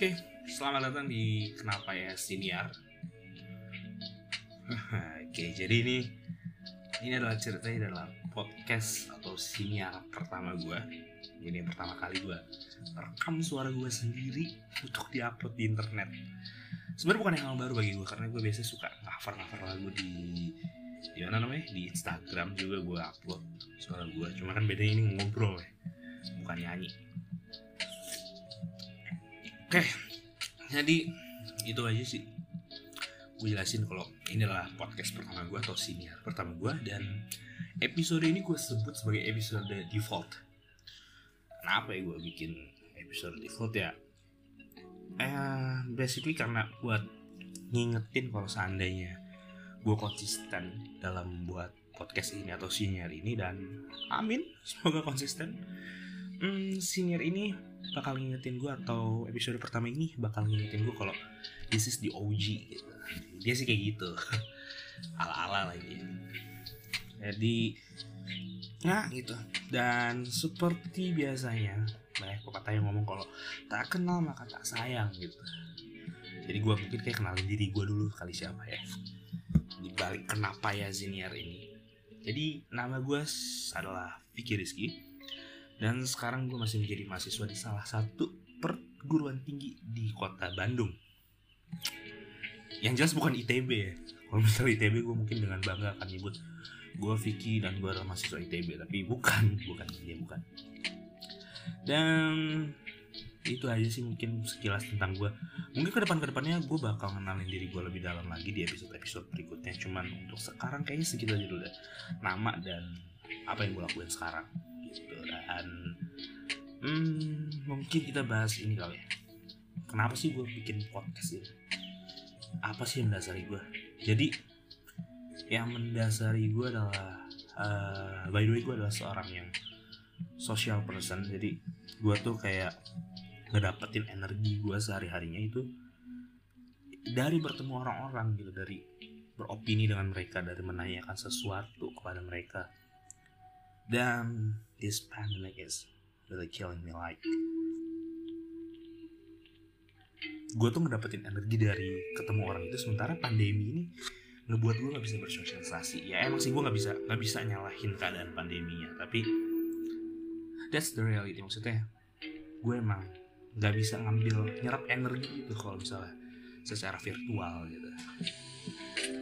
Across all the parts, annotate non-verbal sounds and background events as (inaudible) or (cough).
Oke, selamat datang di Kenapa ya Siniar. (laughs) Oke, jadi ini ini adalah ceritanya adalah podcast atau siniar pertama gue. Jadi yang pertama kali gue rekam suara gue sendiri untuk diupload di internet. Sebenarnya bukan yang hal baru bagi gue karena gue biasa suka cover-cover lagu di di mana namanya di Instagram juga gue upload suara gue. Cuma kan bedanya ini ngobrol ya, Oke, jadi itu aja sih. Gue jelasin kalau ini adalah podcast pertama gue atau senior pertama gue dan episode ini gue sebut sebagai episode default. Kenapa ya gue bikin episode default ya? Eh, basically karena buat ngingetin kalau seandainya gue konsisten dalam buat podcast ini atau senior ini dan amin semoga konsisten. Hmm, senior ini bakal ngingetin gue atau episode pertama ini bakal ngingetin gue kalau this is the OG gitu. Dia sih kayak gitu. (laughs) Ala-ala lagi. Jadi ya gitu. Dan seperti biasanya banyak pepatah yang ngomong kalau tak kenal maka tak sayang gitu. Jadi gue mungkin kayak kenalin diri gue dulu kali siapa ya. Di balik kenapa ya Ziniar ini. Jadi nama gue adalah Vicky Rizky dan sekarang gue masih menjadi mahasiswa di salah satu perguruan tinggi di kota Bandung. Yang jelas bukan ITB ya. Kalau misalnya ITB gue mungkin dengan bangga akan nyebut gue Vicky dan gue adalah mahasiswa ITB. Tapi bukan, bukan dia bukan. Dan itu aja sih mungkin sekilas tentang gue. Mungkin ke depan ke depannya gue bakal kenalin diri gue lebih dalam lagi di episode episode berikutnya. Cuman untuk sekarang kayaknya segitu aja dulu deh. Nama dan apa yang gue lakuin sekarang gitu hmm, mungkin kita bahas ini kali ya. Kenapa sih gue bikin podcast ini? Apa sih yang mendasari gue jadi yang mendasari gue adalah uh, by the way gue adalah seorang yang social person. Jadi gue tuh kayak ngedapetin energi gue sehari harinya itu dari bertemu orang-orang gitu dari beropini dengan mereka dari menanyakan sesuatu kepada mereka dan this pandemic is really killing me like gue tuh ngedapetin energi dari ketemu orang itu sementara pandemi ini ngebuat gue nggak bisa bersosialisasi. Ya emang sih gue nggak bisa nggak bisa nyalahin keadaan pandeminya tapi that's the reality. Maksudnya gue emang nggak bisa ngambil nyerap energi gitu kalau misalnya secara virtual gitu.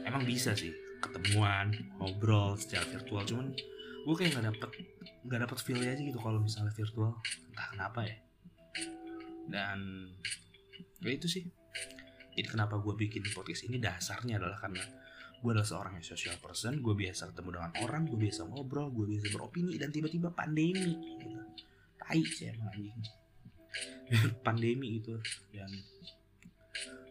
Emang bisa sih ketemuan ngobrol secara virtual cuman gue kayak nggak dapet nggak dapet feel aja gitu kalau misalnya virtual. Entah kenapa ya. Dan ya itu sih. Jadi kenapa gue bikin podcast ini dasarnya adalah karena gue adalah seorang yang social person gue biasa ketemu dengan orang gue biasa ngobrol gue biasa beropini dan tiba-tiba pandemi gitu. Tai sih emang anjing. (laughs) Pandemi itu dan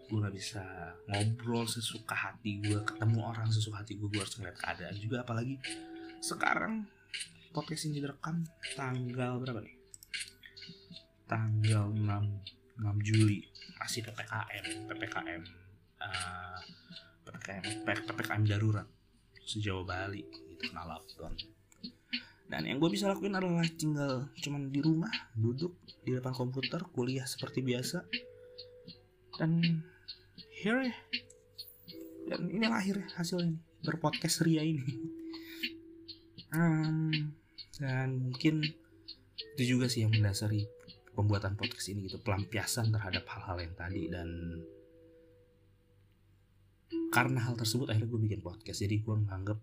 gue nggak bisa ngobrol sesuka hati gue ketemu orang sesuka hati gue gue harus ngeliat keadaan juga. Apalagi sekarang podcast ini direkam tanggal berapa nih? Tanggal 6 6 Juli masih PPKM, PPKM uh, PPKM PPKM darurat sejauh Bali itu kena lockdown. Dan yang gue bisa lakuin adalah tinggal cuman di rumah, duduk di depan komputer, kuliah seperti biasa. Dan here ya. Dan ini akhirnya hasil ini berpodcast ria ini (laughs) um, dan mungkin itu juga sih yang mendasari pembuatan podcast ini gitu pelampiasan terhadap hal-hal yang tadi. Dan karena hal tersebut akhirnya gue bikin podcast. Jadi gue menganggap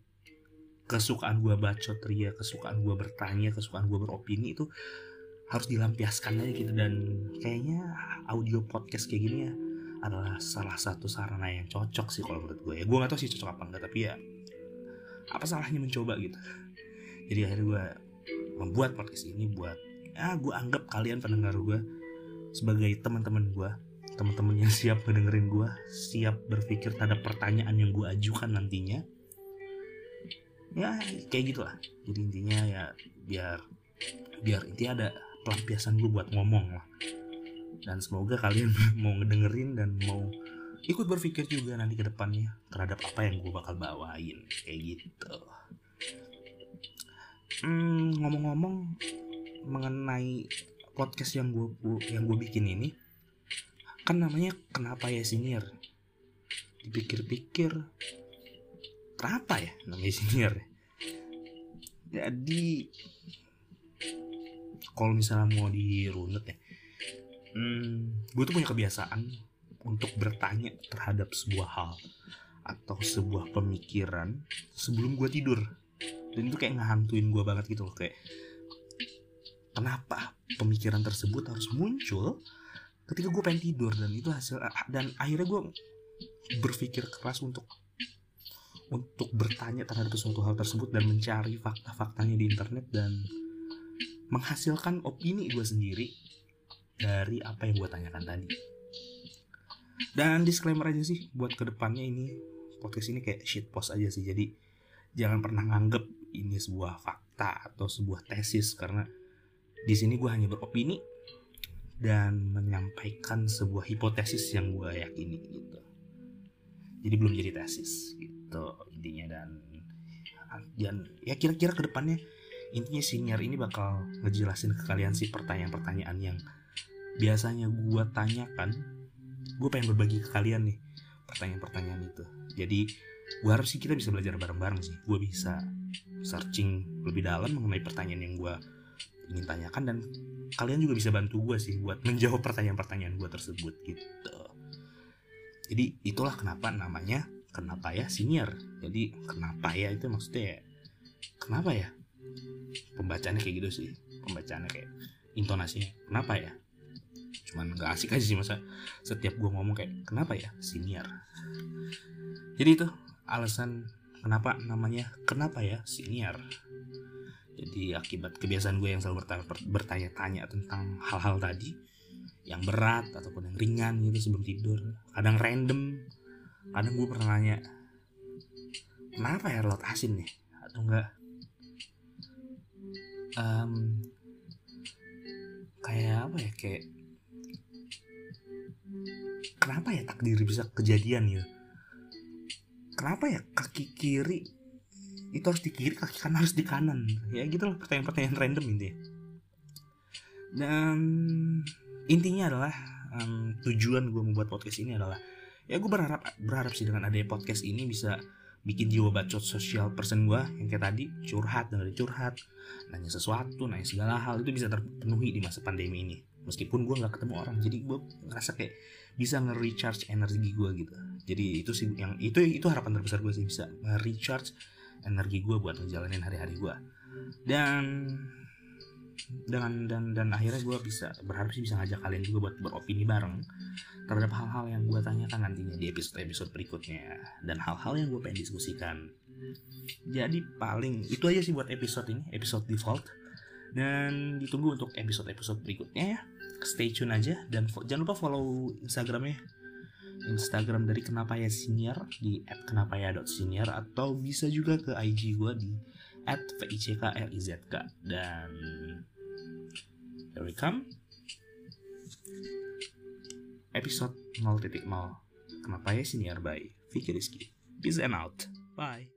kesukaan gue bacot ria kesukaan gue bertanya kesukaan gue beropini itu harus dilampiaskan aja gitu. Dan kayaknya audio podcast kayak gini ya adalah salah satu sarana yang cocok sih kalau menurut gue ya. Gue gak tau sih cocok apa enggak tapi ya apa salahnya mencoba gitu jadi akhirnya gue membuat podcast ini buat ya gue anggap kalian pendengar gue sebagai teman-teman gue teman-teman yang siap ngedengerin gue siap berpikir terhadap pertanyaan yang gue ajukan nantinya. Ya kayak gitulah. Jadi intinya ya biar biar intinya ada pelampiasan gue buat ngomong lah. Dan semoga kalian (laughs) mau ngedengerin dan mau ikut berpikir juga nanti ke depannya terhadap apa yang gue bakal bawain. Kayak gitu hmm, ngomong-ngomong mengenai podcast yang gue yang gue bikin ini kan namanya kenapa ya senior? Dipikir-pikir kenapa ya namanya senior? Jadi kalau misalnya mau dirunut ya hmm, gue tuh punya kebiasaan untuk bertanya terhadap sebuah hal atau sebuah pemikiran sebelum gue tidur dan itu kayak ngehantuin gue banget gitu loh kayak kenapa pemikiran tersebut harus muncul ketika gue pengen tidur dan itu hasil dan akhirnya gue berpikir keras untuk untuk bertanya terhadap sesuatu hal tersebut dan mencari fakta-faktanya di internet dan menghasilkan opini gue sendiri dari apa yang gue tanyakan tadi. Dan disclaimer aja sih buat ke depannya ini podcast ini kayak shit post aja sih. Jadi jangan pernah nganggep ini sebuah fakta atau sebuah tesis. Karena di sini gue hanya beropini dan menyampaikan sebuah hipotesis yang gue yakini gitu. Jadi belum jadi tesis gitu intinya. Dan dan ya kira-kira ke depannya intinya senior ini bakal ngejelasin ke kalian sih pertanyaan-pertanyaan yang biasanya gue tanyakan. Gue pengen berbagi ke kalian nih pertanyaan-pertanyaan itu. Jadi gue harap sih kita bisa belajar bareng-bareng sih. Gue bisa searching lebih dalam mengenai pertanyaan yang gue ingin tanyakan dan kalian juga bisa bantu gue sih buat menjawab pertanyaan-pertanyaan gue tersebut gitu. Jadi itulah kenapa namanya kenapa ya senior? Jadi kenapa ya itu maksudnya ya kenapa ya? Pembacaannya kayak gitu sih pembacaannya kayak intonasinya kenapa ya? Cuman nggak asik aja sih masa setiap gue ngomong kayak kenapa ya senior? Jadi itu alasan kenapa namanya? Kenapa ya? Senior. Jadi akibat kebiasaan gue yang selalu bertanya-tanya tentang hal-hal tadi yang berat ataupun yang ringan gitu sebelum tidur kadang random kadang gue pernah nanya kenapa ya laut asin nih? Atau enggak? Um, kayak apa ya? Kayak kenapa ya takdir bisa kejadian ya kenapa ya? Kaki kiri itu harus di kiri kaki kanan harus di kanan. Ya gitu loh pertanyaan-pertanyaan random ini dan intinya adalah um, tujuan gue membuat podcast ini adalah ya gue berharap berharap sih dengan adanya podcast ini bisa bikin jiwa bacot sosial person gue yang kayak tadi curhat dan curhat nanya sesuatu nanya segala hal itu bisa terpenuhi di masa pandemi ini meskipun gue nggak ketemu orang jadi gue ngerasa kayak bisa nge-recharge energi gue gitu. Jadi itu sih yang itu itu harapan terbesar gue sih bisa nge-recharge energi gue buat ngejalanin hari-hari gue dan dengan dan dan akhirnya gue bisa berharap sih bisa ngajak kalian juga buat beropini bareng terhadap hal-hal yang gue tanyakan nantinya di episode-episode berikutnya dan hal-hal yang gue pengen diskusikan. Jadi paling itu aja sih buat episode ini episode default. Dan ditunggu untuk episode-episode berikutnya ya stay tune aja dan jangan lupa follow instagramnya. Instagram dari kenapa ya senior di @kenapaya.senior atau bisa juga ke IG gue di VICKRIZK dan here we come. Episode 0.0 kenapa ya senior by Vicky Rizky. Peace and out. Bye